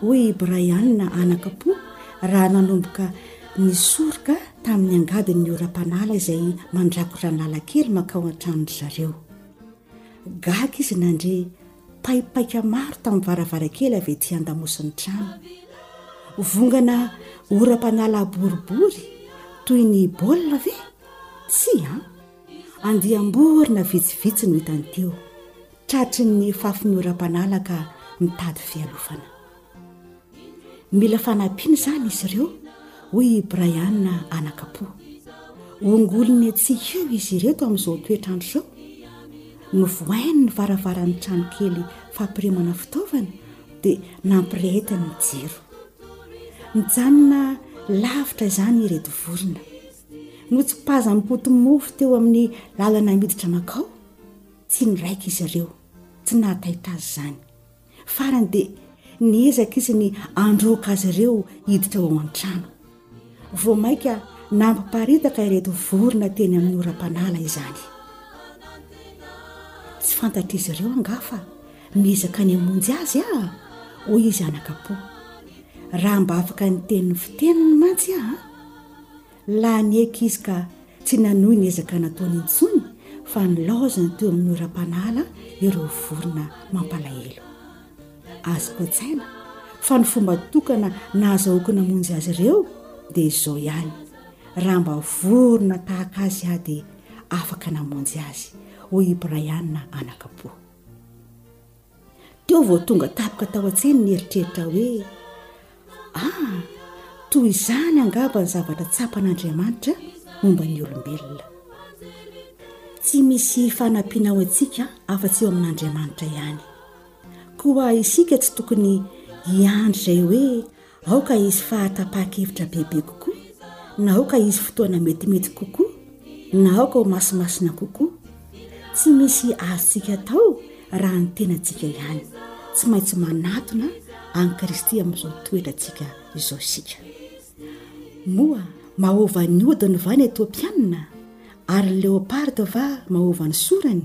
Hoy i Brian, anaka-po, raha nanomboka nisoroka tamin'ny angady ny oram-panala izay mandrakotra ny lalan-kely mankao an-tranon-dry zareo. Gaga izy nandre paipaika maro tamin'ny varavarankely avy ety an-damosin'ny trano. Vongana oram-panala boribory toy ny baolina ve? Tsia an! Andiam-borona vitsivitsy no hitany teo, tratry ny fafiny oram-panala ka mitady fialofana. Mila fanampiana izany izy ireo, hoy i Brian anaka-po. Ongoliny etsy ho eo izy ireto amin'izao toetr'andro izao. Novohainy ny varavaran'ny trano kely fampirimana fitaovana dia nampirehitiny ny jiro. Nijanona lavitra izany ireto vorona. Notsipazan'ny poti-mofo teo amin'ny lalana miditra mankao. Tsy niraika izy ireo, tsy nahataitra azy izany. Farany dia niezaka izy ny handroaka azy ireo hiditra ao an-trano. Vao mainka nampiparitaka ireto vorona teny amin'ny oram-panala izany. Tsy fantatr'izy ireo angaha fa miezaka ny hamonjy azy aho, hoy izy anaka-po. Raha mba afaka niteny ny fiteniny mantsy aho. Lany eky izy ka tsy nanohy ny ezaka nataony intsony fa nilaozany teo amin'ny oram-panala ireo vorona mampalahelo. Azo tantsaina fa ny fomba tokana nahazahoako namonjy azy ireo dia izao ihany, raha mba vorona tahaka azy aho dia afaka namonjy azy, hoy i Brian anak'Apo. Teo vao tonga tapoka tao an-tsainy ny eritreritra hoe, Ah, toy izany angamba ny zavatra tsapan'Andriamanitra momba ny olombelona. Tsy misy fanampiana ho antsika afa-tsy eo amin'Andriamanitra ihany. Koa isika tsy tokony hiandry izay hoe Aoka hisy fahatapahan-kevitra bebe kokoa, na aoka hisy fotoana metimety kokoa, na aoka ho masimasina kokoa, tsy misy azontsika atao raha ny tenantsika ihany. Tsy maintsy manatona an'i Kristy amin'izao toetrantsika izao isika. Moa mahovan'ny odiny va ny Etiopianina, ary ny leoparda va mahovan'ny sorany?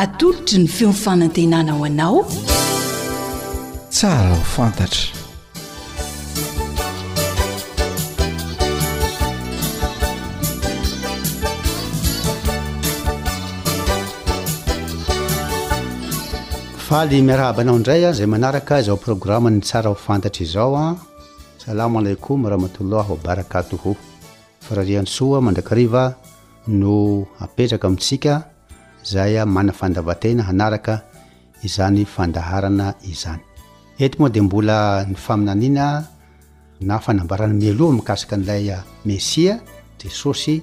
Atolotry ny feon'ny fanantenana ho anao. Tsara ho fantatra. Faly miarahaba anao indray izay manaraka izao programan'ny tsara ho fantatra izao. Salam alaikum ramatullah wa barakatuhu Firarian soa mandrakariva no apetraka amintsika zay mana fandavatena hanaraka izany fandaharana izany. Eto moa dia mbola ny faminaniana na fanambarana mialoha mikasika an'ilay Mesia, Jesosy,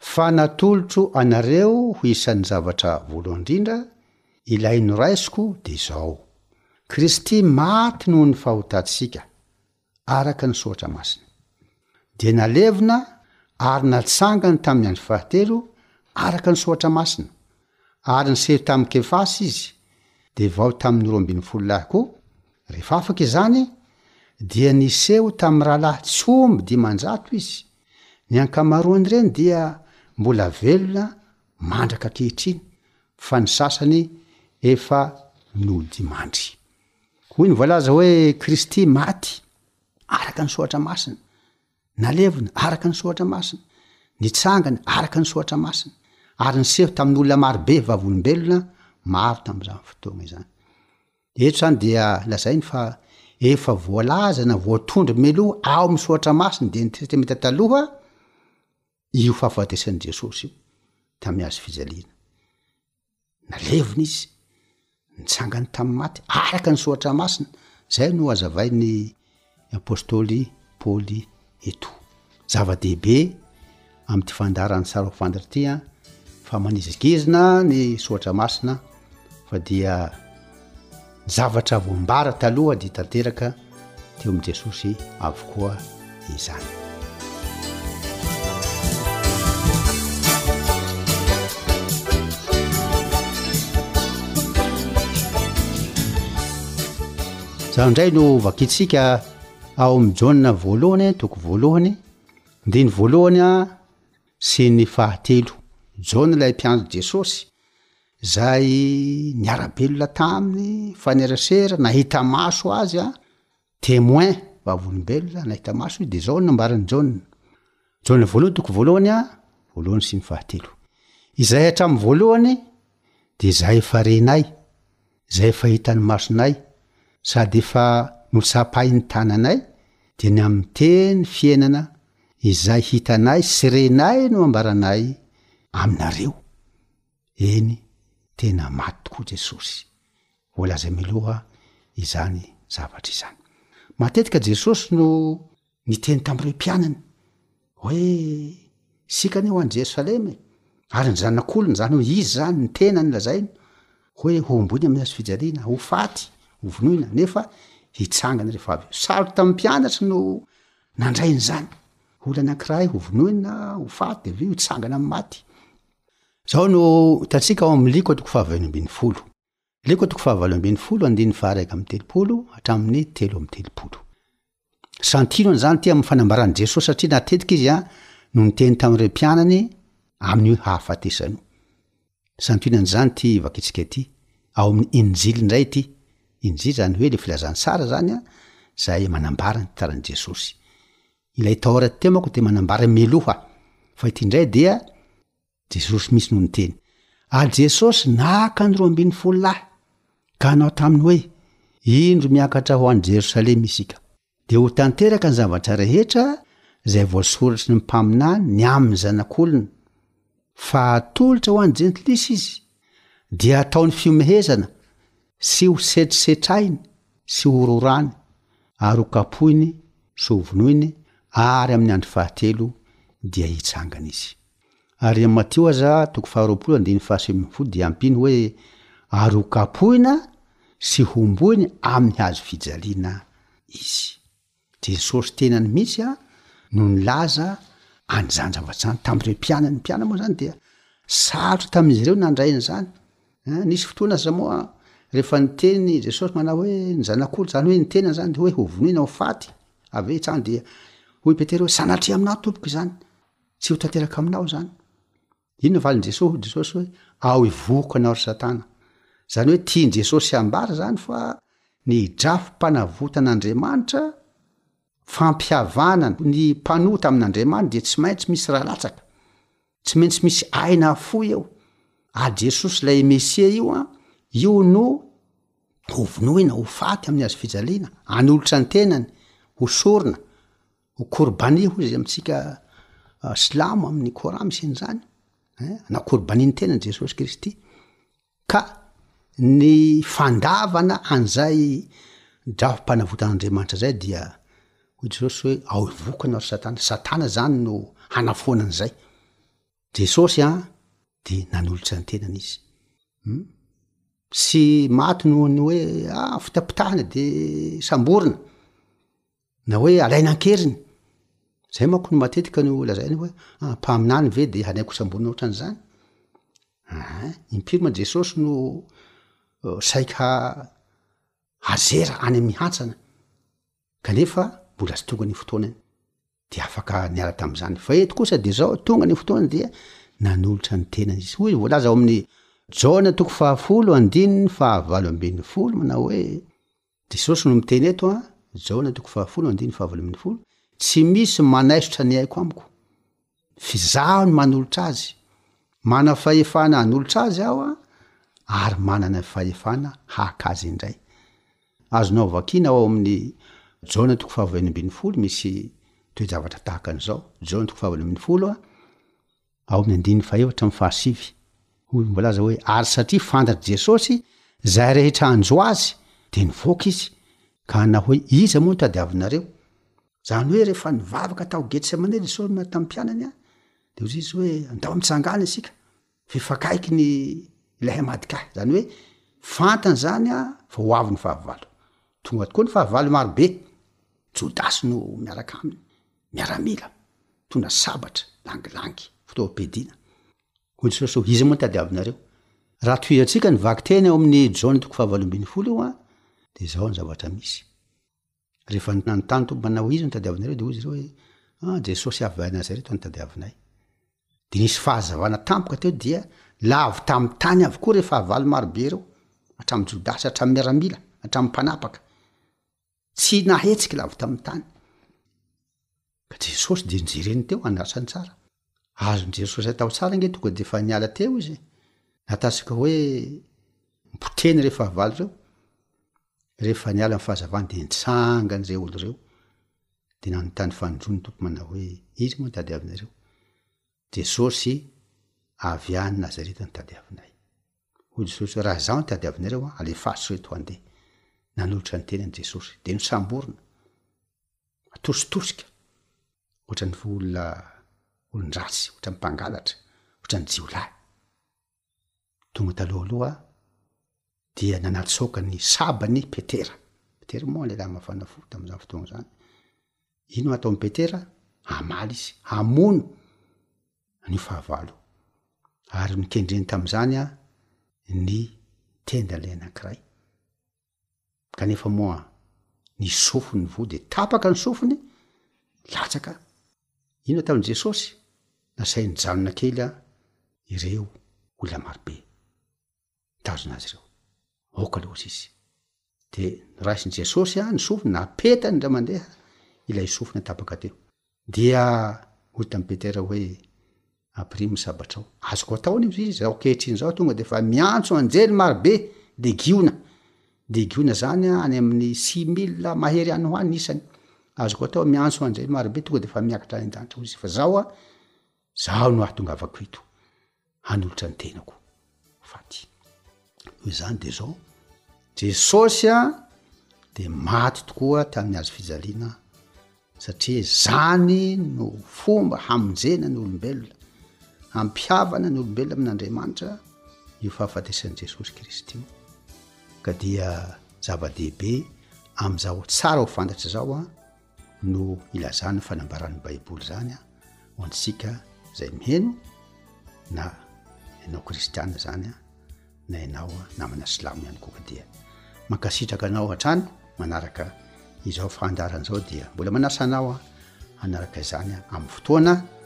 Fa natolotro anareo ho isan'ny zavatra voalohany indrindra, ilay noraisiko dia izao, Kristy maty noho ny fahotantsika, araka ny Soratra Masina. Dia nalevina ary natsangany tamin'ny andro fahatelo, araka ny Soratra Masina, ary niseho tamin'i Kefasy izy, dia vao tamin'ny roa ambin'ny folo lahy koa, rehefa afaka izany, dia niseho tamin'ny rahalahy tsy omby dimanjato izy, Ny ankamaroan'ireny dia mbola velona mandraka ankehitriny fa ny sasany efa nodimandry. Hoy ny voalaza hoe Kristy maty araka ny soratra masina, nalevina araka ny soratra masina, nitsangana araka ny soratra masina, ary niseho tamin'olona marobe vavolombelona maro tamin'izany fotoana izany. Eto izany dia lazainy fa efa voalaza na voatondro mialoha ao amin'ny soratra masina, dian'ny Testamenta Taloha, io fahafatesan'i Jesosy io tamin'ny hazo fijaliana. Nalevina izy, nitsangany tamin'ny maty araka ny soratra masina, zay no hazavain'ny. ny apostoly Paoly eto. Zava-dehibe amin'ity fandaharan'ny sary hofandry ity fa manizingizina ny soratra masina fa dia ny zavatra voambara taloha dia tanteraka teo amin'i Jesosy avokoa izany. Izany indray no vakintsika ao amin'ny jaona voalohany, toko voalohany, ndiny voalohany a sy ny fahatelo. Jaona ilay mpiandry Jesosy, izay niara-belona taminy, nifanerasera, nahita maso azy a, témoin, vavolombelona, nahita maso izy, dia izao no nambaran'i Jaona. Jaona voalohany, toko voalohany a, voalohany sy ny fahatelo. Izay hatramin'ny voalohany dia izay efa renay. izay efa hitan'ny masonay sady efa notsapain'ny tananay dia ny amin'ny teny fiainana izay hitanay sy renay no ambaranay aminareo. Eny, tena maty tokoa Jesosy. Voalaza mialoha izany zavatra izany. Matetika Jesosy no niteny tamin'ireo mpianany hoe, Isika anie ho any Jerosalema e! Ary ny Zanak'Olona, zany hoe izy zany, ny tenany lazainy hoe ho omboiny amin'ny hazofijaliana, ho faty, ho vonoina, nefa hitsangana rehefa avy eo. Sarotra mpianatra no nandray an'zany. Olona anankiray ho vonoina, ho faty, de avy eo hitsangana amin'ny maty. Zao no hitantsika ao amin'ny liko andiko fahavalo ambin'ny folo. Leko toko fahavalo ambin'ny folo andininy faharaika amby telopolo hatramin'ny telo amby telopolo. Santino an'izany ity amin'ny fanambaran'i Jesoa satria natetika izy a no niteny tamin'ireo mpianany amin'io hahafatesany io. Santionany izany ity vakitsika ity ao amin'ny Injily indray ity. Injily izany hoe ilay filazantsara izany a izay manambara ny tantaran'i Jesosy. Ilay taora teo manko dia manambara mialoha fa ity indray dia Jesosy mihitsy no niteny. Ary Jesosy naka ny roa ambin'ny folo lahy, ka nanao taminy hoe, Indro miakatra ho any Jerosalema isika. Dia ho tanteraka ny zavatra rehetra izay voasoratry ny mpaminany ny amin'ny Zanak'olona, fa hatolotra ho an'ny Jentilisa izy, dia hataony fihomehezana, sy ho setrisetrahiny, sy ho rorany, ary ho kapohiny, sy ho vonoiny, ary amin'ny andro fahatelo dia hitsangana izy. Ary amin'ny Matio aza, toko faharoapolo andininy fahasivy ambin'ny folo dia ampiany hoe, Ary hokapohina sy hombohiny amin'ny hazo fijaliana izy. Jesosy tenany mihitsy no nilaza an'izany zavatra izany tamin'ireo mpianany. Ny mpianany moa izany dia sarotra tamin'izy ireo nandray an'izany. An, nisy fotoana aza moa rehefa niteny Jesosy manao hoe, ny zanak'olo, izany hoe ny tenany izany dia hoe hovonoina ho faty, avy eo hitranga dia hoy Petera hoe, sanatria aminao Tompoko izany. Tsy ho tanteraka aminao zany. Inona valiny Jesosy? Hoy Jesosy hoe ao hivohoko anao ry satana. Zany hoe tiany Jesosy ambara zany fa ny hidrafom-panavotan'Andriamanitra, fampihavanana ny mpanota amin'Andriamanitra dia tsy maintsy misy raha latsaka. Tsy maintsy misy aina afoy eo. Ary Jesosy ilay Mesia io an, io no hovonoina, ho faty amin'ny hazo fijaliana, hanolotra ny tenany, ho sorona. Ho korbaneh hoy izay amintsika silamo amin'ny coran misy an'izany eh, na korbaniny tenany Jesosy Kristy. Ka ny fandavana an'izay drahom-panavotan'Andriamanitra zay dia hoy Jesosy hoe ao ivokana ry satana, satana zany no hanafoana an'izay. Jesosy an de nanolotra ny tenany izy. Hmm? Tsy maty noho ny hoe ah, fitapitahana de samborina. na hoe alaina an-keriny, zay manko no matetika no lazaina hoe ah mpaminany ve de hanaiko hosam-boina ohatran'zany? ahay, impiry ma jesosy no saika ha- hazera any amin'ny hantsana kanefa mbola tsy tonga ny fotoanany de afaka niala tam'zany, fa eto kosa de zao tonga ny fotoany dia nanolotra ny tenany izy, hoy ny voalaza ao amin'ny jaona toko fahafolo andininy fahavalo ambin'ny folo manao hoe. Jesosy no miteny eto an, Jaona toko fahafolo andininy fahavalo ambin'ny folo, Tsy misy manaisotra ny aiko amiko, f'izaho no manolotra azy. Manana fahefana hanolotra azy aho an, ary manana fahefana haka azy indray. Azonao vakiana ao amin'ny Jaona toko fahavalo ambin'ny folo misy toe-javatra tahaka an'izao, Jaona toko fahavalo ambin'ny folo an, ao amin'ny andininy fahefatra amin'ny fahasivy. Hoy izy voalaza hoe, Ary satria fantatr'i Jesosy izay rehetra hanjo azy, dia nivoaka izy, ka hanao hoe, Iza moa no tadiavinareo? Izany hoe rehefa nivavaka tao Getsemane Jesosy miaraka tamin'ny mpianany, dia hoy izy hoe, Andao mitsangàna isika, fa efa akaiky ny ilay hamadika ahy. Izany hoe fantany izany fa ho avy ny fahavalo. Tonga tokoa ny fahavalo marobe, Jodasy no miaraka aminy. miaramila, mitondra sabatra, langilangy, fotoam-piadiana. Hoy Jesosy, Iza moa no tadiavinareo? Raha tohizantsika ny vakiteny ao amin'ny Jaona toko fahavalo ambin'ny folo io, dia izao ny zavatra misy. Rehefa nanontany tompana hoe iza no tadiavinareo, dia hoy izy ireo hoe ah, Jesosy avy any Nazareta no tadiavinay. Dia nisy fahazavana tampoka teo dia lavo tamin'ny tany avokoa ireo fahavalo marobe ireo, hatramin'ny Jodasy, hatramin'ny miaramila, hatramin'ny mpanapaka. tsy nahetsika la avy tamin'ny tany ka jesosy dia njereny teo any asany tsara azony jesosy atao tsara nge tonga de efa niala teo izy natasika hoe mpoteny rehefa avaly reo rehefa niala ny fahazavany de nitsangany zay olo reo de nanontany fanjo ny toko manao hoe izy moa nitady avinareo jesosy avy any nazaretany tady avinay hoy Jesosy, raha Izaho no tadiavinareo, alefaso ireto handeha. Nanolotra ny tenany Jesosy, dia nosamborina, atositosika, ohatran'ny olona olon-dratsy, ohatran'ny mpangalatra, ohatran'ny jiolahy. Tonga talohaloha dia nanatsoaka ny sabany i Petera. Petera moa lehilahy mafana fo tamin'izany fotoana izany. Inona no hataon'i Petera? Hamaly izy, hamono. ny fahavalo, ary nokendreny tamin'izany an ny tenda ilay anankiray, kanefa moa ny sofiny ny voa de tapaka ny sofiny, latsaka, inona ataon'i Jesosy? Nasainy nijanona kely an ireo olona marobe. nitazona azy ireo. Aoka aloha hozy izy. Dia noraisin'i Jesosy ny sofiny, napetany indray mandeha ilay sofina tapaka teo. Dia hoy tamin'i Petera hoe, Ampirimo ny sabatrao. Azoko atao anie hozy izy, izao ankehitriny izao tonga dia efa miantso anjely marobe, legiona. Legiona izany any amin'ny six mille mahery any ho any ny isany. Azoko atao miantso anjely marobe tonga dia efa miakatra any an-danitra hozy izy, fa izao an, Zaho no ahatongavako eto hanolotra ny tenako faty. Noho izany dia zao, Jesosy a de maty tokoa tamin'ny hazo fijaliana satria zany no fomba hamonjena ny olombelona, hampihavana ny olombelona amin'Andriamanitra io fahafatesan'i Jesosy Kristy io. Ka dia zava-dehibe amin'izao tsara ho fantatry izao a. no ilazan'ny fanambaran'ny Baiboly izany ho antsika izay miheno na ianao kristiana izany na ianao namana silamo ihany koa ka dia mankasitraka anao hatrany manaraka izao fandaharan'izao dia mbola manasa anao hanaraka izany amin'ny fotoana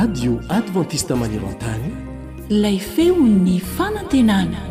radio advantiste maneran-tany ilay feon'ny fanantenana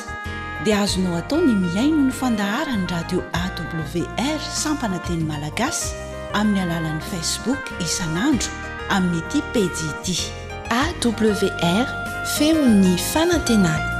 dia azonao atao ny mihaino ny fandaharan'ny radio awr sampana teny malagasy amin'ny alalan'ny facebook isan'andro amin'ity pejy ity awr feon'ny fanantenana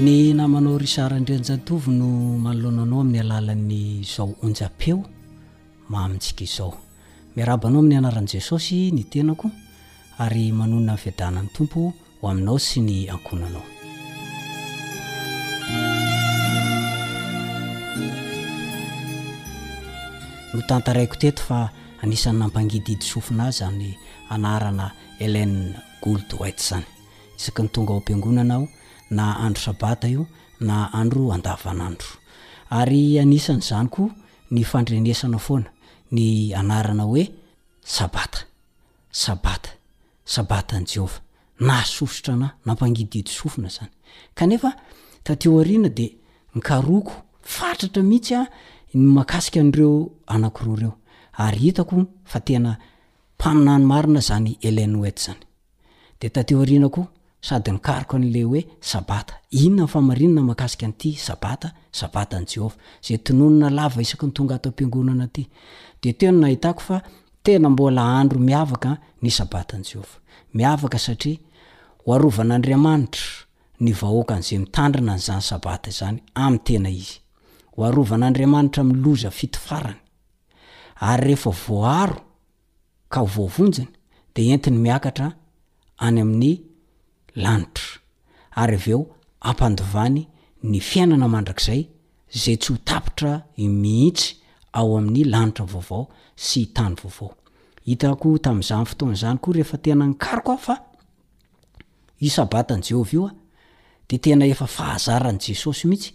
Ny namanao Richard Andrianjatovo no manoloana anao amin'ny alalan'ny izao onjam-peo mamintsika izao. Miarahaba anao amin'ny anaran'i Jesosy ny tenako ary manonona ny fiadanan'ny Tompo ho aminao sy ny ankohonanao. Notantaraiko teto fa anisan'ny nampangididy sofina ahy izany anarana Ellen Gould Wet izany. Isaky ny tonga ao am-piangonana aho na andro sabata io na andro andavanandro. Ary anisan'izany koa ny fandrenesana foana ny anarana hoe Sabata, Sabata, Sabatan'i Jehovah. Nahasosotra anà, nampangidihidy sofina izany. Kanefa, tatỳ aoriana dia nikarohiko fatratra mihitsy aho ny mahakasika an'ireo anankiroa ireo, ary hitako fa tena mpaminany marina izany Ellen White izany. Dia taty aoriana koa, sady nikaroka an'ilay hoe Sabata. Inona ny fahamarinana mahakasika an'ity Sabata, Sabatan'i Jehovah? izay tononina lava isaky ny tonga ato am-piangonana aty. Dia teo no nahitako fa tena mbola andro miavaka ny Sabatan'i Jehovah. Miavaka satria ho arovan'Andriamanitra ny vahoakany izay mitandrina an'izany Sabata izany amin'ny tena izy. Ho arovan'Andriamanitra amin'ny loza fito farany. Ary rehefa voaaro ka ho voavonjiny dia entiny miakatra any amin'ny lanitra ary avy eo ampandovany ny fiainana mandrakizay izay tsy ho tapitra mihitsy ao amin'ny lanitra vaovao sy tany vaovao. Hitako tamin'izany fotoana izany koa rehefa tena nikaroka aho fa io Sabatan'i Jehovah io dia tena efa fahazaran'i Jesosy mihitsy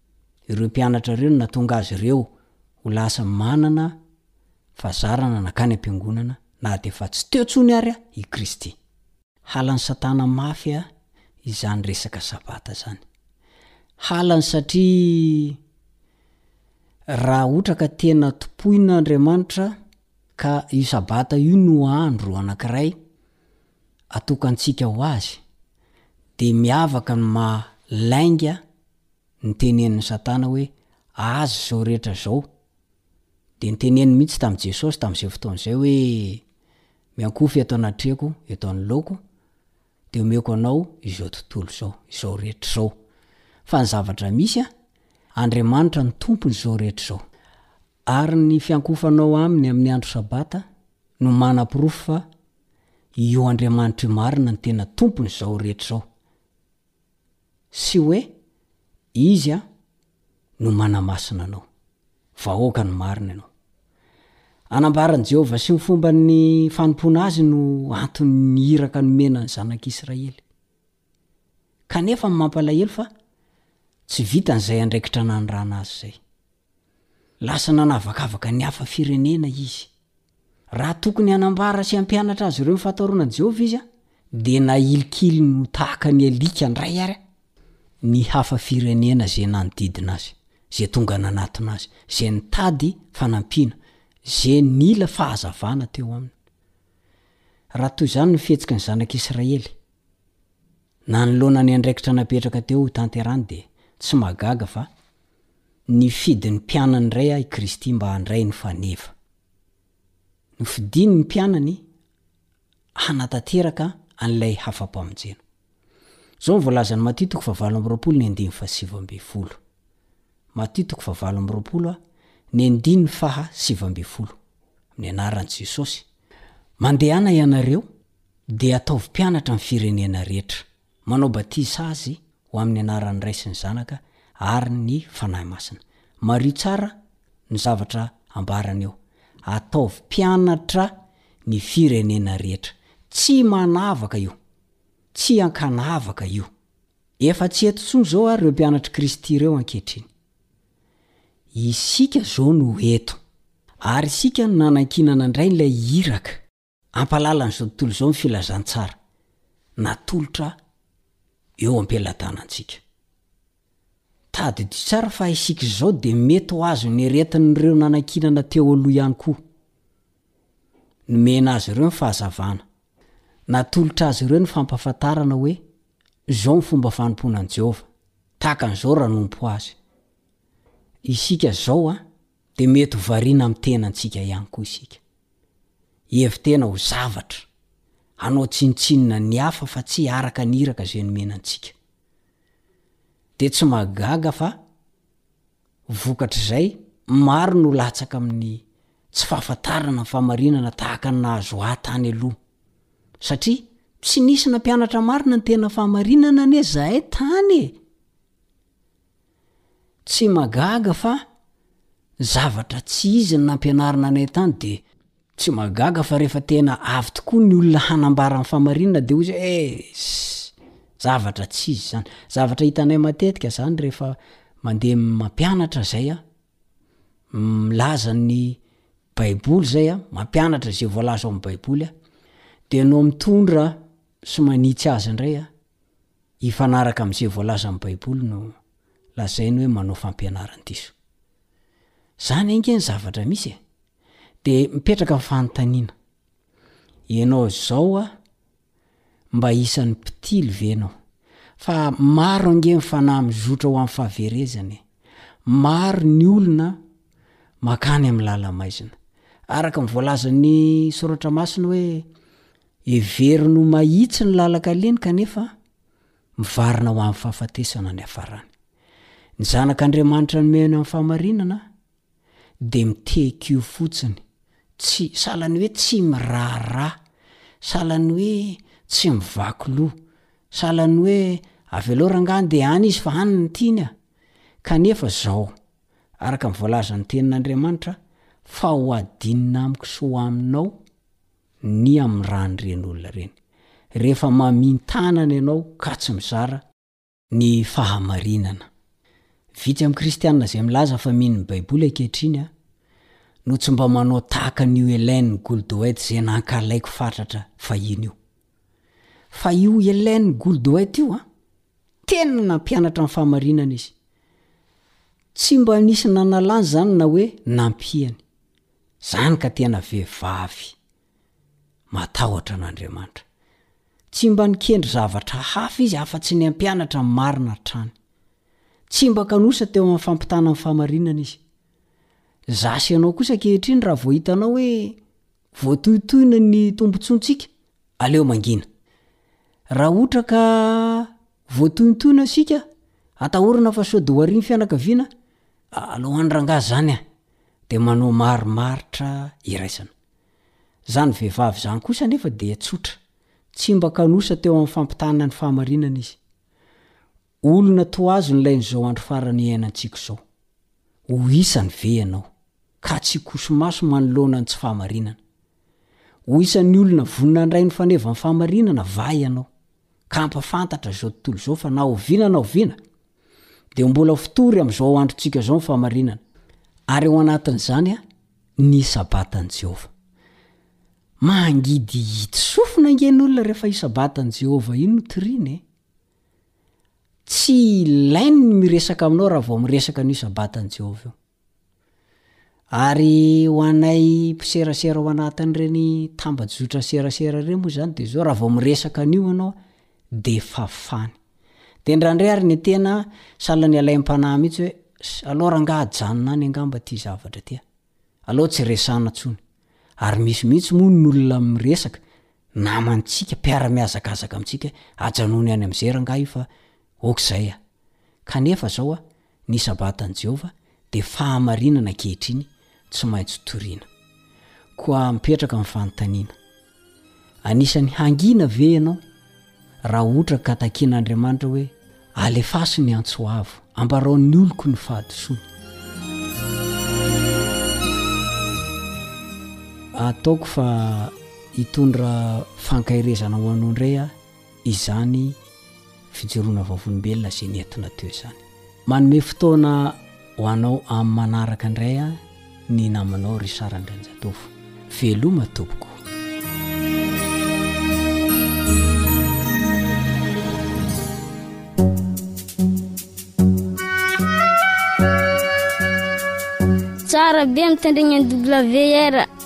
Ireo mpianatra ireo no natonga azy ireo ho lasa manana fahazarana nankany am-piangonana na dia efa tsy teo intsony ary i Kristy. Halan'i Satana mafy izany resaka Sabata izany. Halany satria raha ohatra ka tena tompoina Andriamanitra ka io Sabata io no andro anankiray atokantsika ho azy dia miavaka ny maha lainga ny tenenin'i Satana hoe azy izao rehetra izao. Dia noteneniny mihitsy tamin'i Jesosy tamin'izay fotoana izay hoe, Miankohofa eto anatrehako, eto anoloako, dia omeko anao izao tontolo izao, izao rehetra izao. Fa ny zavatra misy, Andriamanitra no tompon'izao rehetra izao. Ary ny fiankohofanao Aminy amin'ny andro Sabata no manaporofo fa io Andriamanitra io marina no tena tompon'izao rehetra izao. Sy hoe, Izy an, no manamasina anao. Vahoaka ny marina ianao. Anambaran'i Jehovah sy ny fomban'ny fanompoana azy no anton'ny iraka nomena ny zanak'Israely. Kanefa mampalahelo fa tsy vitan'izay andraikitra nanirahana azy izay. Lasa nanavakavaka ny hafa firenena izy. Raha tokony hanambara sy hampianatra azy ireo ny fahatahorana an'i Jehovah izy, dia nailikiliny ho tahaka ny alika indray àry ny hafa firenena izay nanodidina azy, izay tonga nanatona azy, izay nitady fanampiana, izay nila fahazavana teo aminy. Raha toy izany ny fihetsiky ny zanak'Israely, Nanoloana ny andraikitra napetraka teo hotanterahany dia tsy mahagaga fa nifidy ny mpianany indray àry Kristy mba handray ny faneva. Nofidiny ny mpianany hanatanteraka an'ilay hafampamonjena. Izao no voalazan'i Matio toko fahavalo amby roapolo ny andininy fahasivy ambin'ny folo. Matio toko fahavalo amby roapolo ny andininy fahasivy ambin'ny folo, amin'ny anaran'i Jesosy, Mandehana ianareo, Dia ataovy mpianatra ny firenena rehetra. Manao batisa azy ho amin'ny anaran'ny Ray sy ny Zanaka ary ny Fanahy Masina. Mariho tsara ny zavatra ambarany eo. Ataovy mpianatra ny firenena rehetra. Tsy manavaka io. Tsy ankanavaka io. Efa tsy eto intsony izao ary ireo mpianatr'i Kristy ireo ankehitriny. Isika izao no eto. Ary isika no nanankinana indray ilay iraka. Hampahalalan'izao tontolo izao ny filazantsara natolotra eo am-pelatanantsika. Tadidio tsara fa isika izao dia mety ho azon'ny aretin'ireo nanankinana teo aloha ihany koa. Nomena azy ireo ny fahazavana. Natolotra azy ireo ny fampahafantarana hoe izao ny fomba fanompoana an'i Jehovah, tahaka an'izao raha anompo azy. Isika izao an! dia mety ho variana amin'ny tenantsika ihany koa isika. Hihevi-tena ho zavatra, hanao tsinontsinona ny hafa fa tsy araka ny iraka izay nomena antsika. Dia tsy mahagaga fa, vokatr'izay, maro no latsaka amin'ny tsy fahafantarana ny fahamarinana tahaka ny nahazo ahy tany aloha. Satria tsy nisy nampianatra marina ny tena fahamarinana anie izahay tany e! Tsy magaga fa zavatra tsy izy ny nampianarina anay tany dia tsy magaga fa rehefa tena avy tokoa ny olona hanambara ny fahamarinana dia hoy izy hoe eess, zavatra tsy izy izany. Zavatra hitanay matetika izany rehefa mandeha mampianatra izay aho, milaza ny baiboly izay aho, mampianatra izay voalaza ao amin'ny baiboly aho, dia nao mitondra sy manitsy azy indray aho, hifanaraka amin'izay voalazan'ny Baiboly no lazainy hoe manao fampianaran-diso. Izany ange ny zavatra misy e! Dia mipetraka ny fanontaniana, ianao izao a, mba isan'ny mpitily ve ianao? Fa maro ange ny fanahy mizotra ho amin'ny fahaverezana e! Maro ny olona mankany amin'ny làla-maizina. Araka ny voalazan'ny Soratra Masina hoe Heveriny ho mahitsy ny lalan-kaleany kanefa mivarina ho amin'ny fahafatesana ny hafarany. Ny Zanak' Andriamanitra nomeny amin'ny fahamarinana dia mitehiky io fotsiny, tsy, sahala ny hoe tsy miraharaha, sahala ny hoe tsy mivaky loha, sahala ny hoe avelao rangah handeha any izy fa any no tiany a! Kanefa izao, araka ny voalazan'ny Tenin'Andriamanitra, Fa ho hadinina amiko sy ho aminao ny amin'ny ran'ireny olona ireny. Rehefa mamintanana ianao ka tsy mizara ny fahamarinana. Vitsy amin'ny kristiana izay milaza fa mino ny Baiboly ankehitriny no tsy mba manao tahaka an'io Ellen Goldwait izay nankahalaiko fatratra fahiny io. Fa io Ellen Goldwait io, tena nampianatra ny fahamarinana izy. Tsy mba nisy nanalany izany na hoe nampiany. Zany ka tena vehivavy matahotra an'Andriamanitra. Tsy mba nikendry zavatra hafa izy afa-tsy ny hampianatra ny marina hatrany. Tsy mba kanosa teo amin'ny fampitana ny fahamarinana izy. Za sy ianao kosa ankehitriny raha vao hitanao hoe voatohitohina ny tombontsoantsika, aleo mangina. Raha hotra ka voatohintohina isika, atahorana fa sody ho arin'ny fianakaviana, alao any rangahy zany an! dia manao marimaritra iraisana. Izany vehivavy izany kosa anefa dia tsotra, tsy mba kanosa teo amin'ny fampitahana ny fahamarinana izy. Olona tohaziny ilay an'izao andro farany iainantsika izao. Ho isany ve ianao, ka tsy hikoso-maso manoloana ny tsy fahamarinana? Ho isan'ny olona vonona handray ny fanevan'ny fahamarinana va ianao? ka hampafantatra izao tontolo izao fa na oviana na oviana dia mbola ho fitory amin'izao androntsika izao ny fahamarinana, ary ao anatin'izany ny Sabatan'i Jehovah. Mangidy hitsy sofina ange ny olona rehefa io Sabatan'i Jehovah io no toriana e! Tsy ilainy ny miresaka aminao raha vao miresaka an'io Sabatan'i Jehovah io. Ary ho anay mpiserasera ao anatin'ireny tambajotra serasera ireny moa izany dia izao, raha vao miresaka an'io ianao dia efa fany. Dia indraindray ary ny tena sahala ny alaim-panahy mihitsy hoe, alao rangahy ajanona any angamba ity zavatra ity a! Alao tsy resahina intsony. Ary misy mihitsy moa ny olona miresaka, namantsika, mpiara-mihazakazaka amintsika hoe, ajanony any amin'izay rangahy io fa ok izay a! Kanefa izao a! Ny Sabatan'i Jehovah dia fahamarinana ankehitriny tsy maintsy toriana. Koa mipetraka ny fanontaniana, Anisan'ny hangina ve ianao raha ohatra ka takian'Andriamanitra hoe, Alefaso ny antso avo, ambarao ny oloko ny fahadisoany? Ataoko fa hitondra fankaherezana ho anao indray aho. izany fijoroana vavolombelona izay nentina teo izany. Manome fotoana ho anao amin'ny manaraka indray aho ny namanao ry Sara Andrianjatovo. Veloma tompoko. Tsara be mitandregny an'i WR.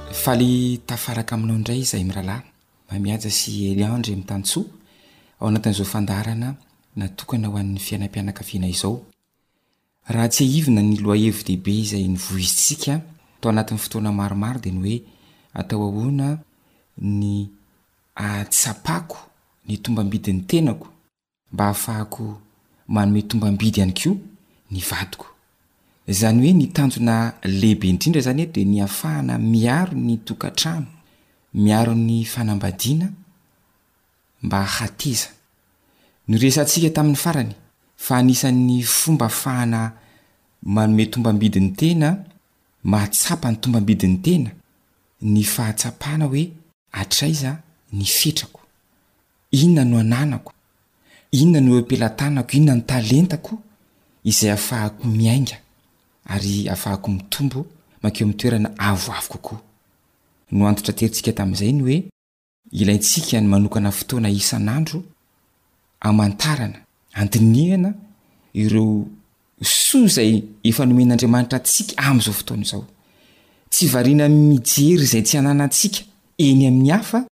Faly tafaraka aminao indray izahay mirahalahy Mamihaja sy Eliandre Mitantsoa ao anatin'izao fandaharana natokana ho an'ny fiainam-pianakaviana izao. Raha tsiahivina ny lohahevi-dehibe izay novoizintsika tao anatin'ny fotoana maromaro dia ny hoe atao ahoana ny ahatsapako ny tombam-bidin'ny tenako, mba hahafahako manome tombam-bidy ihany koa ny vadiko. Izany hoe ny tanjona lehibe indrindra izany eto dia ny hahafahana miaro ny tokantrano, miaro ny fanambadiana mba hateza. Noresahantsika tamin'ny farany fa anisan'ny fomba hahafahana manome tombam-bidy ny tena, mahatsapa ny tombam-bidin'ny tena, ny fahatsapana hoe hatraiza ny fetrako. Inona no ananako? Inona no eo am-pelatanako? Inona ny talentako izay ahafahako miainga ary ahafahako mitombo mankeo amin'ny toerana avoavo kokoa? No antitraterentsika tamin'izay ny hoe ilaintsika ny manokana fotoana isan'andro hamantarana, handinihana ireo soa izay efa nomen'Andriamanitra antsika amin'izao fotoana izao. Tsy variana mijery izay tsy ananantsika eny amin'ny hafa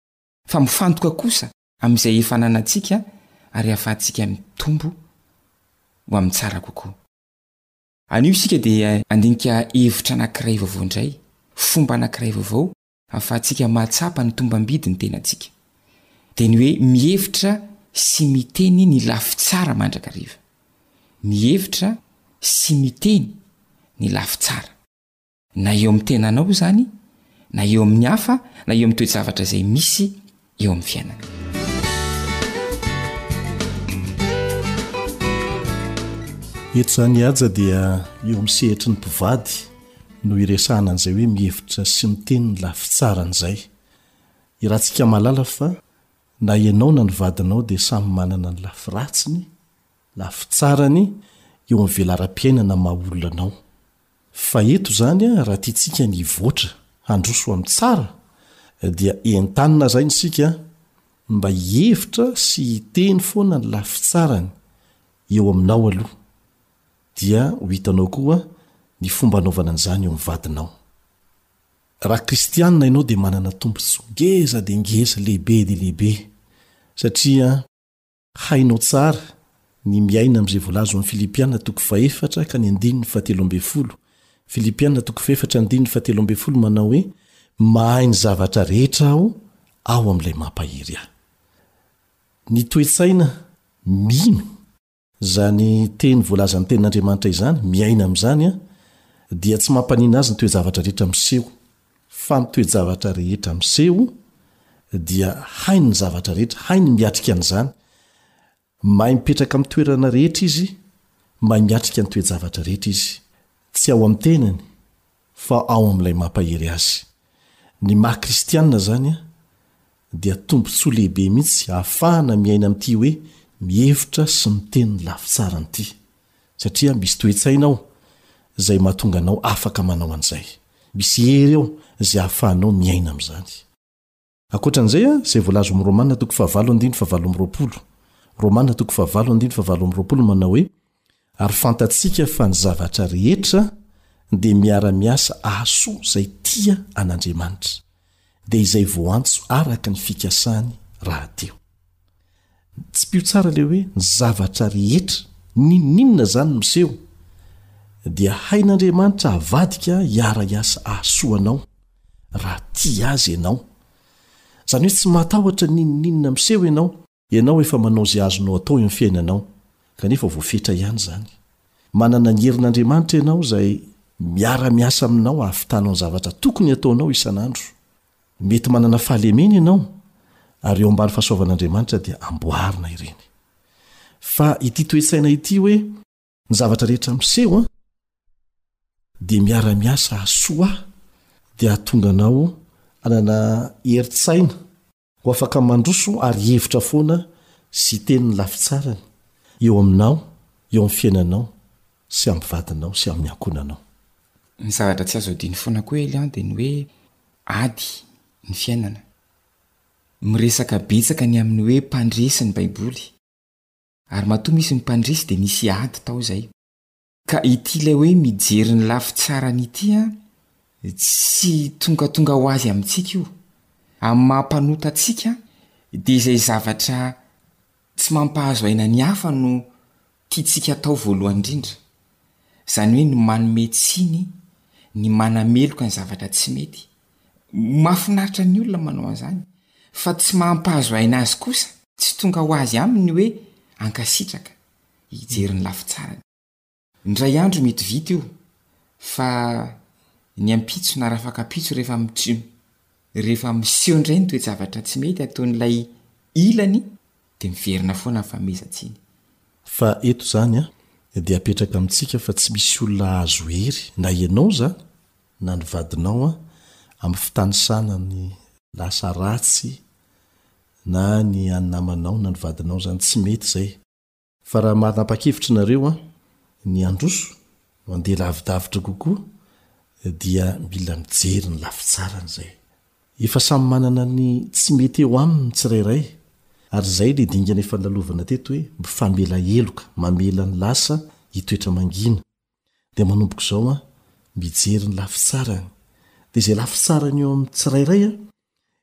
fa mifantoka kosa amin'izay efa ananantsika ary ahafahantsika mitombo ho amin'ny tsara kokoa. Anio isika dia handinika hevitra anankiray vaovao indray, fomba anankiray vaovao ahafahantsika mahatsapa ny tombambidy ny tenantsika. Dia ny hoe mihevitra sy miteny ny lafy tsara mandrakariva. Mihevitra sy miteny ny lafy tsara. Na eo amin'ny tenanao izany, na eo amin'ny hafa, na eo amin'ny toe-javatra izay misy eo amin'ny fiainana. Eto izany haja dia eo amin'ny sehatry ny mpivady no iresahana an'izay hoe mihevitra sy miteny ny lafitsaran'izay. Irantsika malala fa na ianao na ny vadinao dia samy manana ny lafiratsiny, lafitsarany eo amin'ny velaram-piainana maha olona anao. Fa eto izany raha tiantsika ny hivoatra handroso amin'ny tsara dia entanina izany isika mba hihevitra sy hiteny foana ny lafitsarany eo aminao aloha dia ho hitanao koa ny fomba hanaovana an'izany eo amin'ny vadinao. Raha kristianina ianao dia manana tombontsoa ngeza dia ngeza, lehibe dia lehibe satria. Hainao tsara ny miaina amin'izay voalaza ao amin'ny Filipiana toko fahefatra ka ny andininy fahatelo ambin'ny folo. Filipiana toko fahefatra andininy fahatelo ambin'ny folo manao hoe, Mahay ny zavatra rehetra aho ao amin'ilay mampahery ahy. Ny toe-tsaina mino izany teny voalazan'ny Tenin'Andriamanitra izany, miaina amin'izany, dia tsy mampanina azy ny toe-javatra rehetra miseho Fa ny toe-javatra rehetra miseho dia hainy ny zavatra rehetra, hainy miatrika an'izany. Mahay mipetraka amin'ny toerana rehetra izy, mahay miatrika ny toe-javatra rehetra izy. Tsy ao amin'ny tenany, fa ao amin'ilay mampahery azy. Ny maha-kristianina izany dia tombontsoa lehibe mihitsy hahafahana miaina amin'ity hoe mihevitra sy miteny ny lafitsarany ity, satria misy toe-tsaina ao izay mahatonga anao afaka manao an'izay. Misy hery ao izay ahafahanao miaina amin'izany. Ankoatra an'izay, izay voalaza ao amin'ny Romana toko fahavalo andininy fahavalo amby roapolo, Romana toko fahavalo andininy fahavalo amby roapolo manao hoe, Ary fantatsika fa ny zavatra rehetra dia miara-miasa ahasoa izay tia an'Andriamanitra, dia izay voantso araka ny fikasany rahateo. Tsipio tsara ilay hoe ny zavatra rehetra, n'inon'inona izany ny miseho, dia hain'Andriamanitra havadika hiara-hiasa ahasoa anao, raha tia Azy ianao. Izany hoe tsy mahatahotra n'inon'inona miseho ianao. Ianao efa manao izay azonao atao eo amin'ny fiainanao, kanefa voafetra ihany izany. Manana ny herin'Andriamanitra ianao izay miara-miasa aminao hahavitanao ny zavatra tokony hataonao isan'andro. Mety manana fahalemena ianao, ary eo ambany fahasoavan'Andriamanitra dia amboarina ireny. Fa ity toe-tsaina ity hoe, Ny zavatra rehetra miseho dia miara-miasa hahasoa ahy, dia hahatonga anao hanana herin-tsaina Ho afaka mandroso ary hihevitra foana sy hiteny ny lafitsarany eo aminao, eo amin'ny fiainanao sy amin'ny vadinao sy amin'ny ankohonanao. Ny zavatra tsy azo adino foana koa Elian dia ny hoe ady ny fiainana. Miresaka betsaka ny amin'ny hoe mpandresy ny Baiboly. Ary matoa misy ny mpandresy dia misy ady tao izay. Ka ity ilay hoe mijery ny lafy tsarany ity an, tsy tongatonga ho azy amintsika io. Amin'ny maha mpanota antsika dia izay zavatra tsy mampahazo aina ny hafa no tiantsika atao voalohany indrindra. Izany hoe ny manome tsiny, ny manameloka ny zavatra tsy mety. Mahafinaritra ny olona manao an'izany, fa tsy mahampahazo aina azy kosa, tsy tonga ho azy aminy ny hoe hankasitraka. hijery ny lafy tsarany. Indray andro mety vita io fa ny ampitso na rafaka ampitso rehefa rehefa miseho indray ny toe-javatra tsy mety ataon'ilay ilany dia miverina foana ny famehezan-tsiny. Fa eto izany dia apetraka amintsika fa tsy misy olona ahazo hery na ianao izany na ny vadinao an, amin'ny fitanisana ny lasa ratsy na ny an'ny namanao na ny vadinao zany tsy mety izay. Fa raha manapa-kevitra ianareo an, ny handroso, handeha lavidavitra kokoa dia mila mijery ny lafy tsarany izay. Efa samy manana ny tsy mety eo aminy ny tsirairay ary izay ilay dingana efa nolalovana teto hoe mifamela heloka, mamela ny lasa hitoetra mangina. Dia manomboka izao an, mijery ny lafy tsarany. Dia izay lafy tsarany eo amin'ny tsirairay an,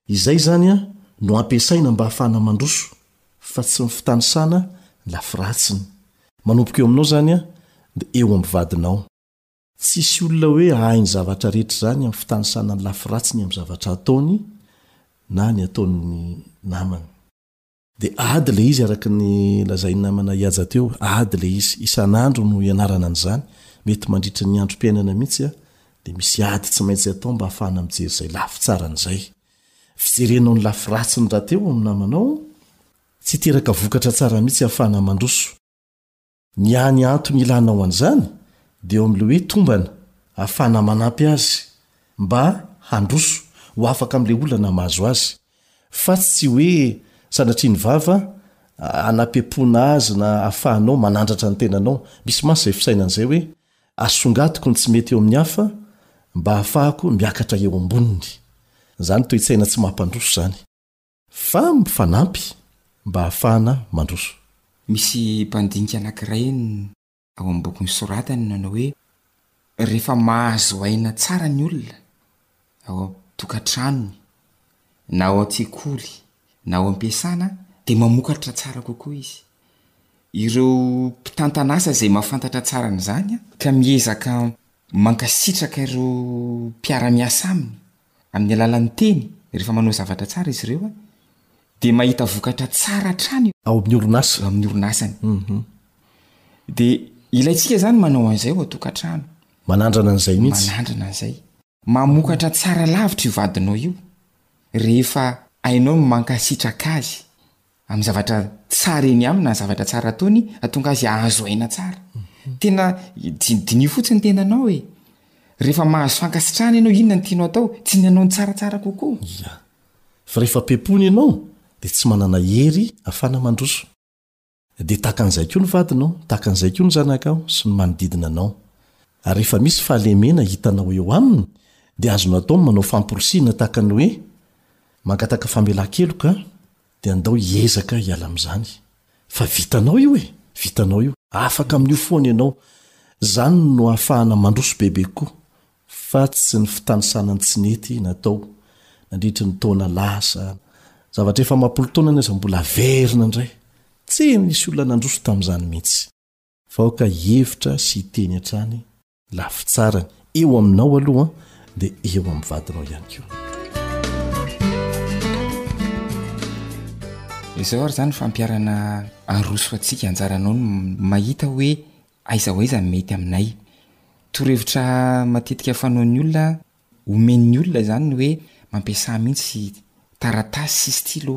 izay izany an no ampiasaina mba hahafahana mandroso, fa tsy ny fitanisana ny lafy ratsiny. Manomboka eo aminao izany an, dia eo amin'ny vadinao. Tsisy olona hoe hahay ny zavatra rehetra izany amin'ny fitanisana ny lafy ratsiny amin'ny zavatra ataony na ny ataon'ny namany. De ady le izy araka ny lazain'i namana Ihaja teo, ady le izy, isan'andro no ianarana an'izany, mety mandritra ny androm-piainana mihitsy a, de misy ady tsy maintsy atao mba hahafahana mijery izay lafy tsara an'izay. Fijerenao ny lafy ratsiny rahateo amin'ny namanao, tsy hiteraka vokatra tsara mihitsy hahafahana mandroso. Ny hany antony ilanao an'izany dia eo amin'ilay hoe tombana hahafahana manampy azy mba handroso ho afaka amin'ilay olana mahazo azy fa tsy hoe sanatria ny vava hanapempoana azy na hahafahanao manandratra ny tenanao. Misy mantsy izay fisainana izay hoe asongadiko ny tsy mety eo amin'ny hafa mba hahafahako miakatra eo amboniny. Izany toe-tsaina tsy mampandroso izany. Fa mifanampy mba hahafahana mandroso. Misy mpandinika anankiray ao amin'ny boky nosoratany nanao hoe, Rehefa mahazo aina tsara ny olona, ao an-tokantranony, na ao an-tsekoly, na ao am-piasana, dia mamokatra tsara kokoa izy. Ireo mpitantan'asa izay mahafantatra tsara an'izany ka miezaka mankasitraka ireo mpiara-miasa aminy amin'ny alalan'ny teny, rehefa manao zavatra tsara izy ireo, dia mahita vokatra tsara hatrany ao amin'ny orinasa, ao amin'ny orinasany. Mhm. Dia ilaintsika izany manao an'izay ao an-tokantrano. Manandrana an'izay mihitsy. Manandrana an'izay. Mamokatra tsara lavitra io vadinao io, rehefa hainao ny mankasitraka azy, amin'ny zavatra tsara eny aminy na zavatra tsara ataony hatonga azy ahazo aina tsara tena diniho fotsiny ny tenanao e rehefa mahazo fankasitrahana ianao inona ny tianao atao tsy ny anao ny tsaratsara kokoa ya fa rehefa pepony ianao dia tsy manana hery afana mandroso dia tahaka an'izay koa ny vadinao tahaka an'izay koa ny zanakao sy ny manodidina anao ary rehefa misy fahalemena hitanao eo aminy dia azonao atao ny manao famporisihina tahaka ny hoe mangataka famelan-keloka Dia andao hiezaka hiala amin'izany. Fa vitanao io e! Vitanao io. Afaka amin'io foana ianao. Izany no ahafahana mandroso bebe kokoa, fa tsy ny fitanisana ny tsy nety natao nandritry ny taona lasa. Zavatra efa amam-polo taona ny aza mbola averina indray. Tsy nisy olona nandroso tamin'izany mihitsy. Fa aoka hihevitra sy hiteny hatrany Lafitsarany eo aminao aloha dia eo amin'ny vadinao ihany koa. Izao ary izany fampiarana aroso antsika anjaranao ny mahita hoe aiza ho aiza ny mety aminay. Torohevitra matetika fanaon'ny olona, omen'ny olona izany ny hoe mampiasà mihitsy taratasy sy stylo.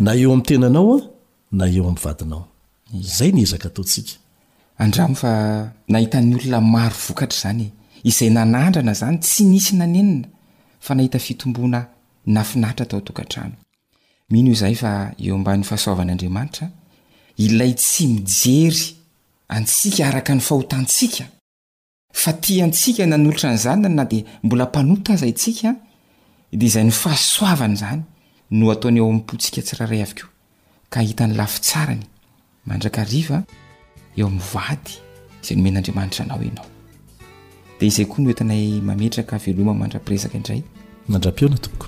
Na eo amin'ny tenanao na eo amin'ny vadinao. Izay ny ezaka ataontsika. Andramo fa nahitan'ny olona maro vokatra izany e. Izay nanandrana izany tsy nisy nanenina fa nahita fitomboana nafinaritra tao an-tokantrano. Mino izahay fa eo ambanin'ny fahasoavan'Andriamanitra, Ilay tsy mijery antsika araka ny fahotantsika, fa tia antsika nanolotra ny zanany na dia mbola mpanota aza itsika, dia izay ny fahasoavany izany no ataony ao am-pontsika tsirairay avy koa, ka hahita ny lafy tsarany mandrakariva eo amin'ny vady izay nomen'Andriamanitra anao ianao. Dia izay koa no entinay mametraka veloma mandra-piresaka indray. Mandra-pihaona tompoko.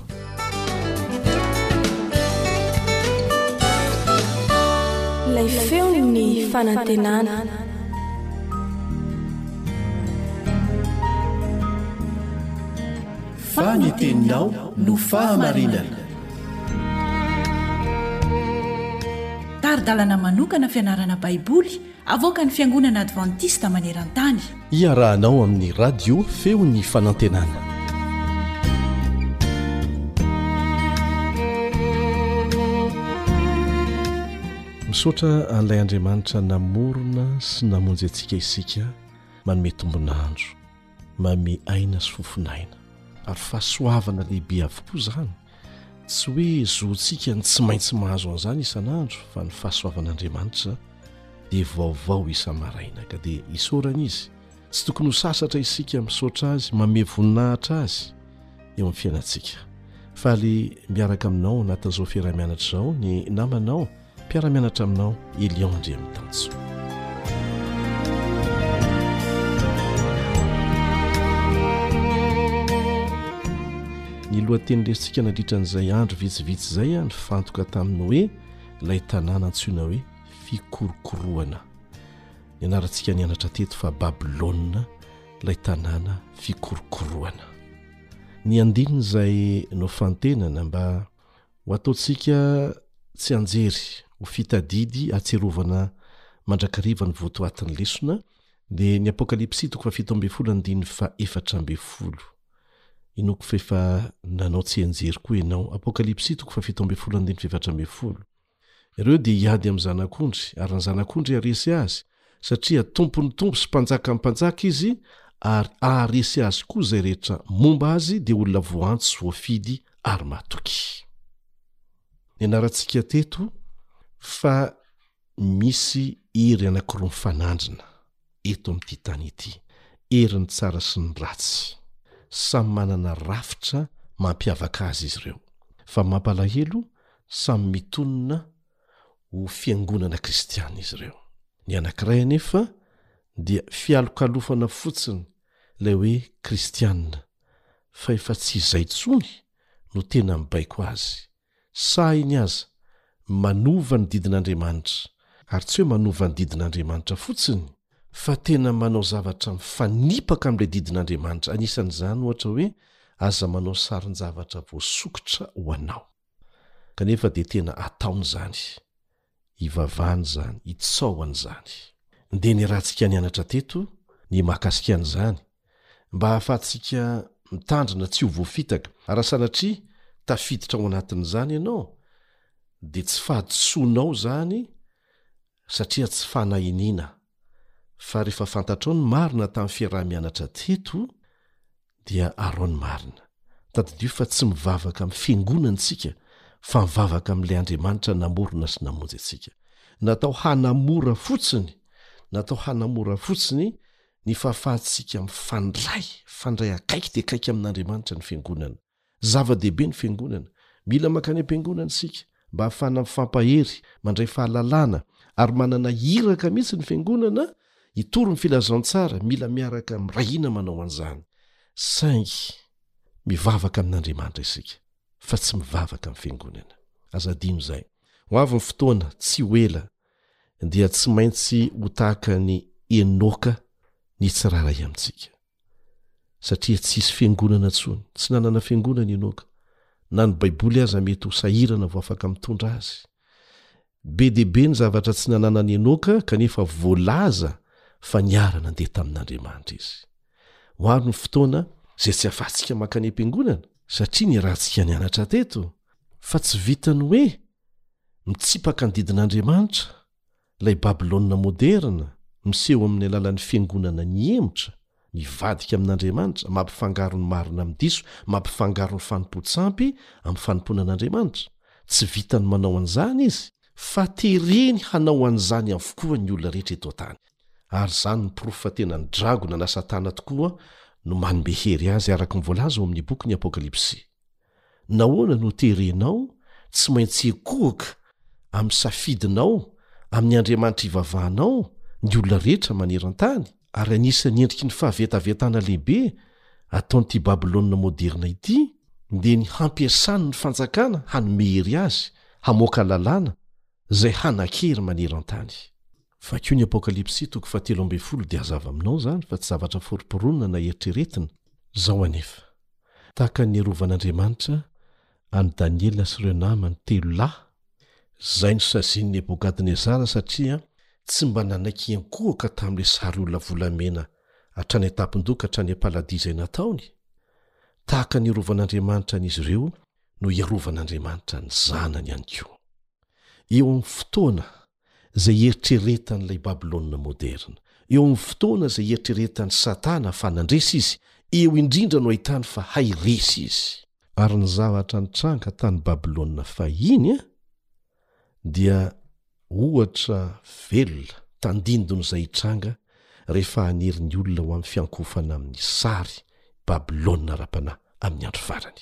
Ilay feon'ny fanantenana. Fa ny teninao no fahamarinana. Tari-dalana manokana fianarana Baiboly Avoakan'ny Fiangonana Advantista maneran-tany. Iarahanao amin'ny Radio Feon'ny Fanantenana. Misaotra an'ilay Andriamanitra namorona sy namonjy antsika isika, manome tombon'andro. mame aina sy fofon'aina. Ary fahasoavana lehibe avokoa izany, tsy hoe zontsika ny tsy maintsy mahazo an'izany isan'andro, fa ny fahasoavan'Andriamanitra dia vaovao isa-maraina. Ka dia isaorana Izy. Tsy tokony ho sasatra isika misaotra Azy, mamehy voninahitra Azy eo amin'ny fiainantsika. Faly miaraka aminao anatin'izao fiaraha-mianatra izao ny namanao. Mpiara-mianatra aminao Elion Andriamitanjo. Ny lohateny resintsika nandritra an'izay andro vitsivitsy izay a, nifantoka tamin'ny hoe ilay tanàna antsoina hoe fikorokorohana. Ny anarantsika nianatra teto fa Babylona ilay tanàna fikorokorohana. Ny andininy izay nofantenana mba Ho ataontsika tsianjery ho fitadidy ahatsiarovana mandrakariva ny votoatin'ny lesona dia ny Apokalypsy toko fahafito ambin'ny folo andininy fahefatra ambin'ny folo. Inoako fa efa nanao tsianjery koa ianao. Apokalypsy toko fahafito ambin'ny folo andininy fahefatra ambin'ny folo. Ireo dia hiady amin'ny zanak'ondry, ary ny zanak'ondry haharesy azy, satria Tompon'ny tompo sy Mpanjakan'ny mpanjaka Izy ary haharesy Azy koa izay rehetra momba Azy dia olona voantso sy voafidy ary matoky. Nianarantsika teto fa misy hery anankiroa mifanandrina eto amin'ity tany ity, herin'ny tsara sy ny ratsy. Samy manana rafitra mampiavaka azy izy ireo, fa mampalahelo samy mitonona ho fiangonana kristiana izy ireo. Ny anankiray anefa dia fialokalofana fotsiny ilay hoe kristiana, fa efa tsy izay intsony no tena mibaiko azy. Sahiny aza manova ny didin'Andriamanitra, ary tsy hoe manova ny didin'Andriamanitra fotsiny, fa tena manao zavatra mifanipaka amin'ilay didin'Andriamanitra, anisan'izany ohatra hoe aza manao sarin-javatra voasokitra ho anao. kanefa dia tena ataony izany, ivavany izany, itsaohany izany. Dia ny rahantsika nianatra teto ny mahakasika an'izany, mba hahafahantsika mitandrina tsy ho voafitaka, raha sanatria tafiditra ao anatin'izany ianao, dia tsy fahadisoanao izany satria tsy fanahiniana, fa rehefa fantatrao ny marina tamin'ny fiaraha-mianatra teto, dia arao ny marina. Tadidio fa tsy mivavaka amin'ny fiangonana isika fa mivavaka amin'ilay Andriamanitra namorona sy namonjy antsika. Natao hanamora fotsiny, natao hanamora fotsiny ny fahafahantsika mifandray, fandray akaiky dia akaiky amin'Andriamanitra ny fiangonana. Zava-dehibe ny Fiangonana. Mila mankany am-piangonana isika, mba hahafahana mifampahery, mandray fahalalana, ary manana iraka mihitsy ny Fiangonana hitory ny filazantsara, mila miaraka miray hina manao an'izany. Saingy mivavaka amin'Andriamanitra isika, fa tsy mivavaka amin'ny Fiangonana. Aza adino izay. Ho avy ny fotoana, tsy ho ela, dia tsy maintsy ho tahaka an'i Enoka ny tsirairay amintsika. satria tsy hisy fiangonana intsony. Tsy nanana fiangonana i Enoka. Na ny Baiboly aza mety ho sahirana vao afaka mitondra azy. Be dia be ny zavatra tsy nananan'i Enoka, kanefa voalaza fa niara-nandeha tamin'Andriamanitra izy. Ho avy ny fotoana izay tsy hahafahantsika mankany am-piangonana, satria niarahantsika nianatra teto fa tsy vitan'ny hoe mitsipaka ny didin'Andriamanitra, Ilay Babylona moderina, miseho amin'ny alalan'ny fiangonana mihemotra, mivadika amin'Andriamanitra, mampifangaro ny marina amin'ny diso, mampifangaro ny fanompoan-tsy ampy amin'ny fanompoana an'Andriamanitra. Tsy vitany manao an'izany izy, fa tereny hanao an'izany avokoa ny olona rehetra eto an-tany. Ary izany no porofo fa tena ny dragona na Satana tokoa no manome hery azy, araka ny voalaza ao amin'ny bokin'ny Apokalypsy. Nahoana no terenao tsy maintsy hikohoka amin'ny safidinao amin'ny Andriamanitra ivavahanao ny olona rehetra maneran-tany? Ary anisan'ny endriky ny fahavetavetana lehibe ataon'ity Babylona moderna ity dia ny hampiasany ny fanjakana hanome hery azy hamoaka lalàna izay hanan-kery maneran-tany. Vakio ny Apokalypsy toko fahatelo ambin'ny folo dia hazava aminao izany fa tsy zavatra foroporoana na eritreretina. Izao anefa. Tahaka ny niarovan'Andriamanitra an'i Daniela sy ireo namany telo lahy, izay nosazian'i Nebokadnezara satria tsy mba nanaiky hiankohoka tamin'ilay sary olona volamena hatrany an-tampon-doha ka hatrany am-paladia izay nataony, tahaka ny niarovan'Andriamanitra an'izy ireo no hiarovan'Andriamanitra ny zanany ihany koa. Eo amin'ny fotoana. izay eritreretan'ilay Babylona Moderna. Eo amin'ny fotoana izay eritreretan'i Satana fa nandresy izy, eo indrindra no ahitany fa hay resy izy. Ary ny zavatra nitranga tany Babylona fahiny dia ohatra velona tandindon'izay hitranga rehefa hanery ny olona ho amin'ny fiankofana amin'ny sary Babylona ara-panahy amin'ny andro farany.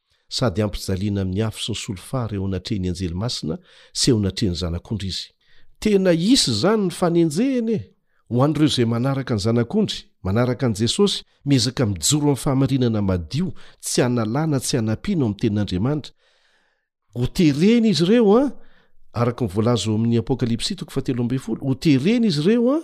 Sady ampijaliana amin'ny afo sy ny solifara eo anatrehin'ny anjely masina sy eo anatrehin'ny Zanak'ondry izy. Tena hisy izany ny fanenjehana e! Ho an'ireo izay manaraka ny Zanak'ondry, manaraka an'i Jesosy, miezaka mijoro amin'ny fahamarinana madio, tsy hanalana, tsy hanampiana ao amin'ny Tenin'Andriamanitra. Ho terena izy ireo an! Araka ny voalaza ao amin'ny Apokalypsy toko fahatelo ambin'ny folo, ho terena izy ireo an!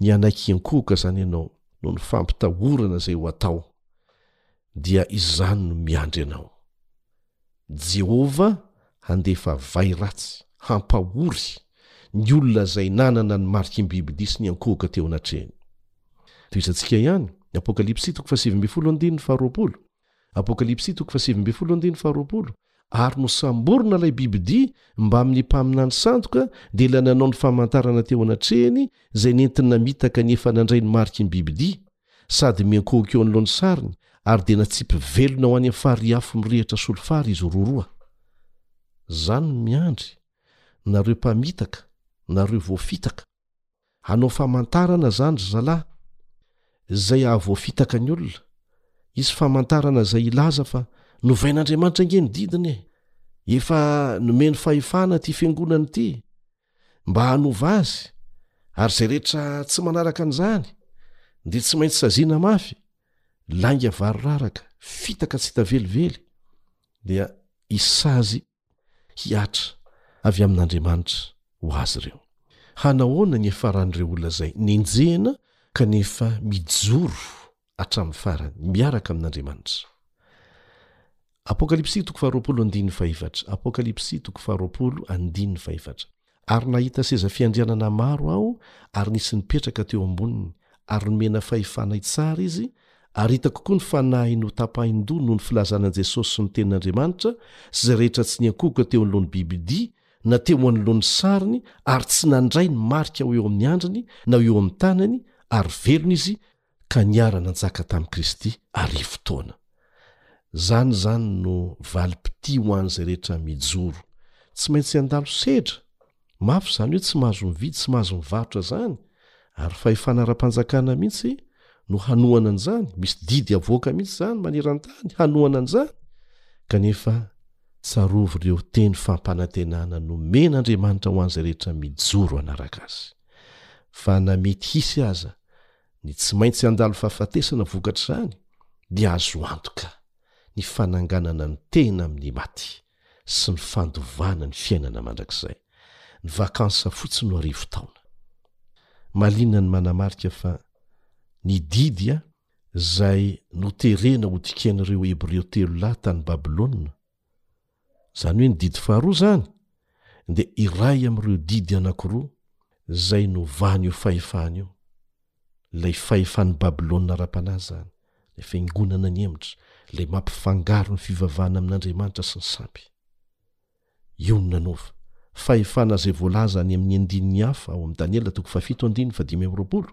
ny hanaiky hiankohoka izany ianao noho ny fampitahorana izay ho atao, dia izany no miandry anao. Jehovah handefa vay ratsy hampahory ny olona izay nanana ny mariky ny biby disy niankohoka teo anatrehany. Tohizantsika ihany ny Apokalypsy toko fahasivy ambin'ny folo andininy faharoapolo. Ary nosamborina ilay bibidia mbamin'ny mpaminany sandoka, dia ilay nanao ny famantarana teo anatrehany, izay nentiny namitaka ny efa nandray ny mariky ny bibidia, sady miankohoka eo anoloan'ny sariny, ary dia natsipy velona ho any amin'ny fariafo mirehitra solifara izy roroa. Izany no miandry, nareo mpamitaka, nareo voafitaka. Hanao famantarana zany ry zalahy zay ahavoafitaka ny olona, hisy famantarana zay hilaza fa novain'Andriamanitra ange ny didiny e! Efa nomeny fahefana ty fiangonana ty mba hanova azy ary zay rehetra tsy manaraka an'izany dia tsy maintsy saziana mafy, lainga variraraka, fitaka tsy hita velively dia hisazy hihatra avy amin'Andriamanitra ho azy ireo. Hanahoana ny hiafaran'ireo olona izay nenjehina kanefa mijoro hatramin'ny farany miaraka amin'Andriamanitra? Apokalypsy toko faharoapolo andinin'ny fahefatra, Apokalypsy toko faharoapolo andinin'ny fahefatra. Ary nahita seza fiandrianana maro aho, ary nisy nipetraka teo amboniny, ary nomena fahefana hitsara izy, ary hitako koa ny fanahiny notapahin-doha noho ny filazana an'i Jesosy sy ny Tenin'Andriamanitra, sy izay rehetra tsy niankohoka teo anoloan'ny bibidia, na teo anoloan'ny sariny, ary tsy nandray ny marika ao eo amin'ny handriny, na eo amin'ny tanany, ary velona izy, ka niara-nanjaka tamin'i Kristy arivo taona. Izany izany no valim-pitia ho an'izay rehetra mijoro. Tsy maintsy handalo sedra! Mafy izany hoe tsy mahazo mividy, tsy mahazo mivarotra izany, ary fahefana ara-panjakana mihitsy no hanohana an'izany, misy didy avoaka mihitsy izany maneran-tany hanohana an'izany. Kanefa tsarovy ireo teny fampanantenana nomen'Andriamanitra ho an'izay rehetra mijoro hanaraka Azy. Fa na mety hisy aza ny tsy maintsy handalo fahafatesana vokatr'izany dia azo antoka ny fananganana ny tena amin'ny maty sy ny fandovana ny fiainana mandrakizay. Ny vakansa fotsiny no arivo taona. Malinina ny manamarika fa ny didy izay noterena hodikain'ireo Hebreo telo lahy tany Babylona, Izany hoe ny didy faharoa izany dia iray amin'ireo didy anankiroa izay novan'io fahefana io, ilay fahefan'i Babylona ara-panahy izany, ilay fiangonana nihemotra, ilay mampifangaro ny fivavahana amin'Andriamanitra sy ny sampy. Io no nanova. Fahefana izay voalaza any amin'ny andininy hafa ao amin'i Daniela toko fahafito andininy fahadimy amby roapolo.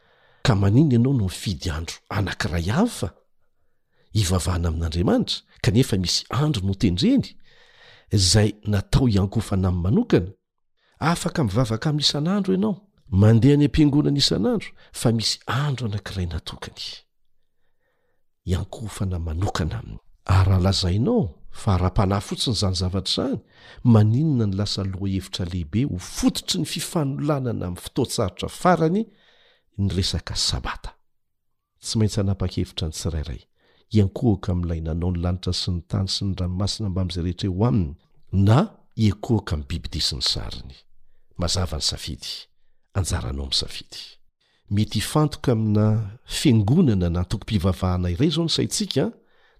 Ka maninona ianao no mifidy andro anankiray hafa hivavahana amin'Andriamanitra kanefa misy andro notendreny izay natao hiankofana aminy manokana? Afaka mivavaka aminy isan'andro ianao, mandeha any am-piangonana isan'andro fa misy andro anankiray natokany. hiankohofana manokana aminy. Ary raha lazainao fa ara-panahy fotsiny izany zavatra izany, maninona no lasa lohahevitra lehibe ho fototry ny fifanolanana amin'ny fotoan-tsarotra farany ny resaka Sabata? Tsy maintsy hanapa-kevitra ny tsirairay, hiankohoka amin'Ilay nanao ny lanitra sy ny tany sy ny ranomasina mbamin'izay rehetra eo aminy, na hiankohoka amin'ny bibidia sy ny sariny. Mazava ny safidy, anjaranao misafidy. Mety hifantoka amina fiangonana na antokom-pivavahana iray izao ny saintsika,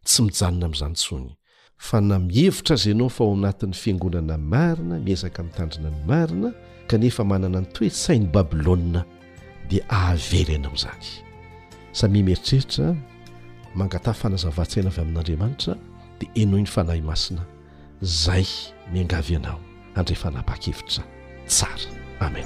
tsy mijanona amin'izany intsony. Fa na mihevitra aza ianao fa ao anatin'ny fiangonana marina, miezaka mitandrina ny marina, kanefa manana ny toe-tsain'i Babylona, dia hahavery anao izany. Samia mieritreritra, mangataha fanazavan-tsaina avy amin'Andriamanitra, dia henoy ny Fanahy Masina zay miangavy anao handray fanapahan-kevitra tsara amen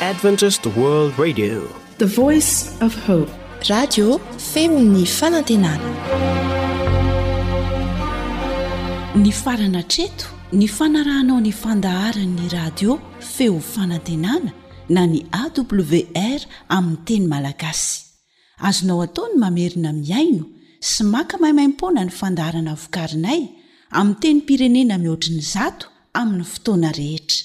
adventist world radio The voice of hope. Radio feo ny fanantenana. Nifarana hatreto ny fanarahanao ny fandaharan'ny radio feo fanantenana na ny AWR amin'ny teny malagasy. Azonao atao ny mamerina mihaino sy maka maimaimpoana ny fandaharana vokarinay amin'ny tenim-pirenena mihoatry ny zato amin'ny fotoana rehetra.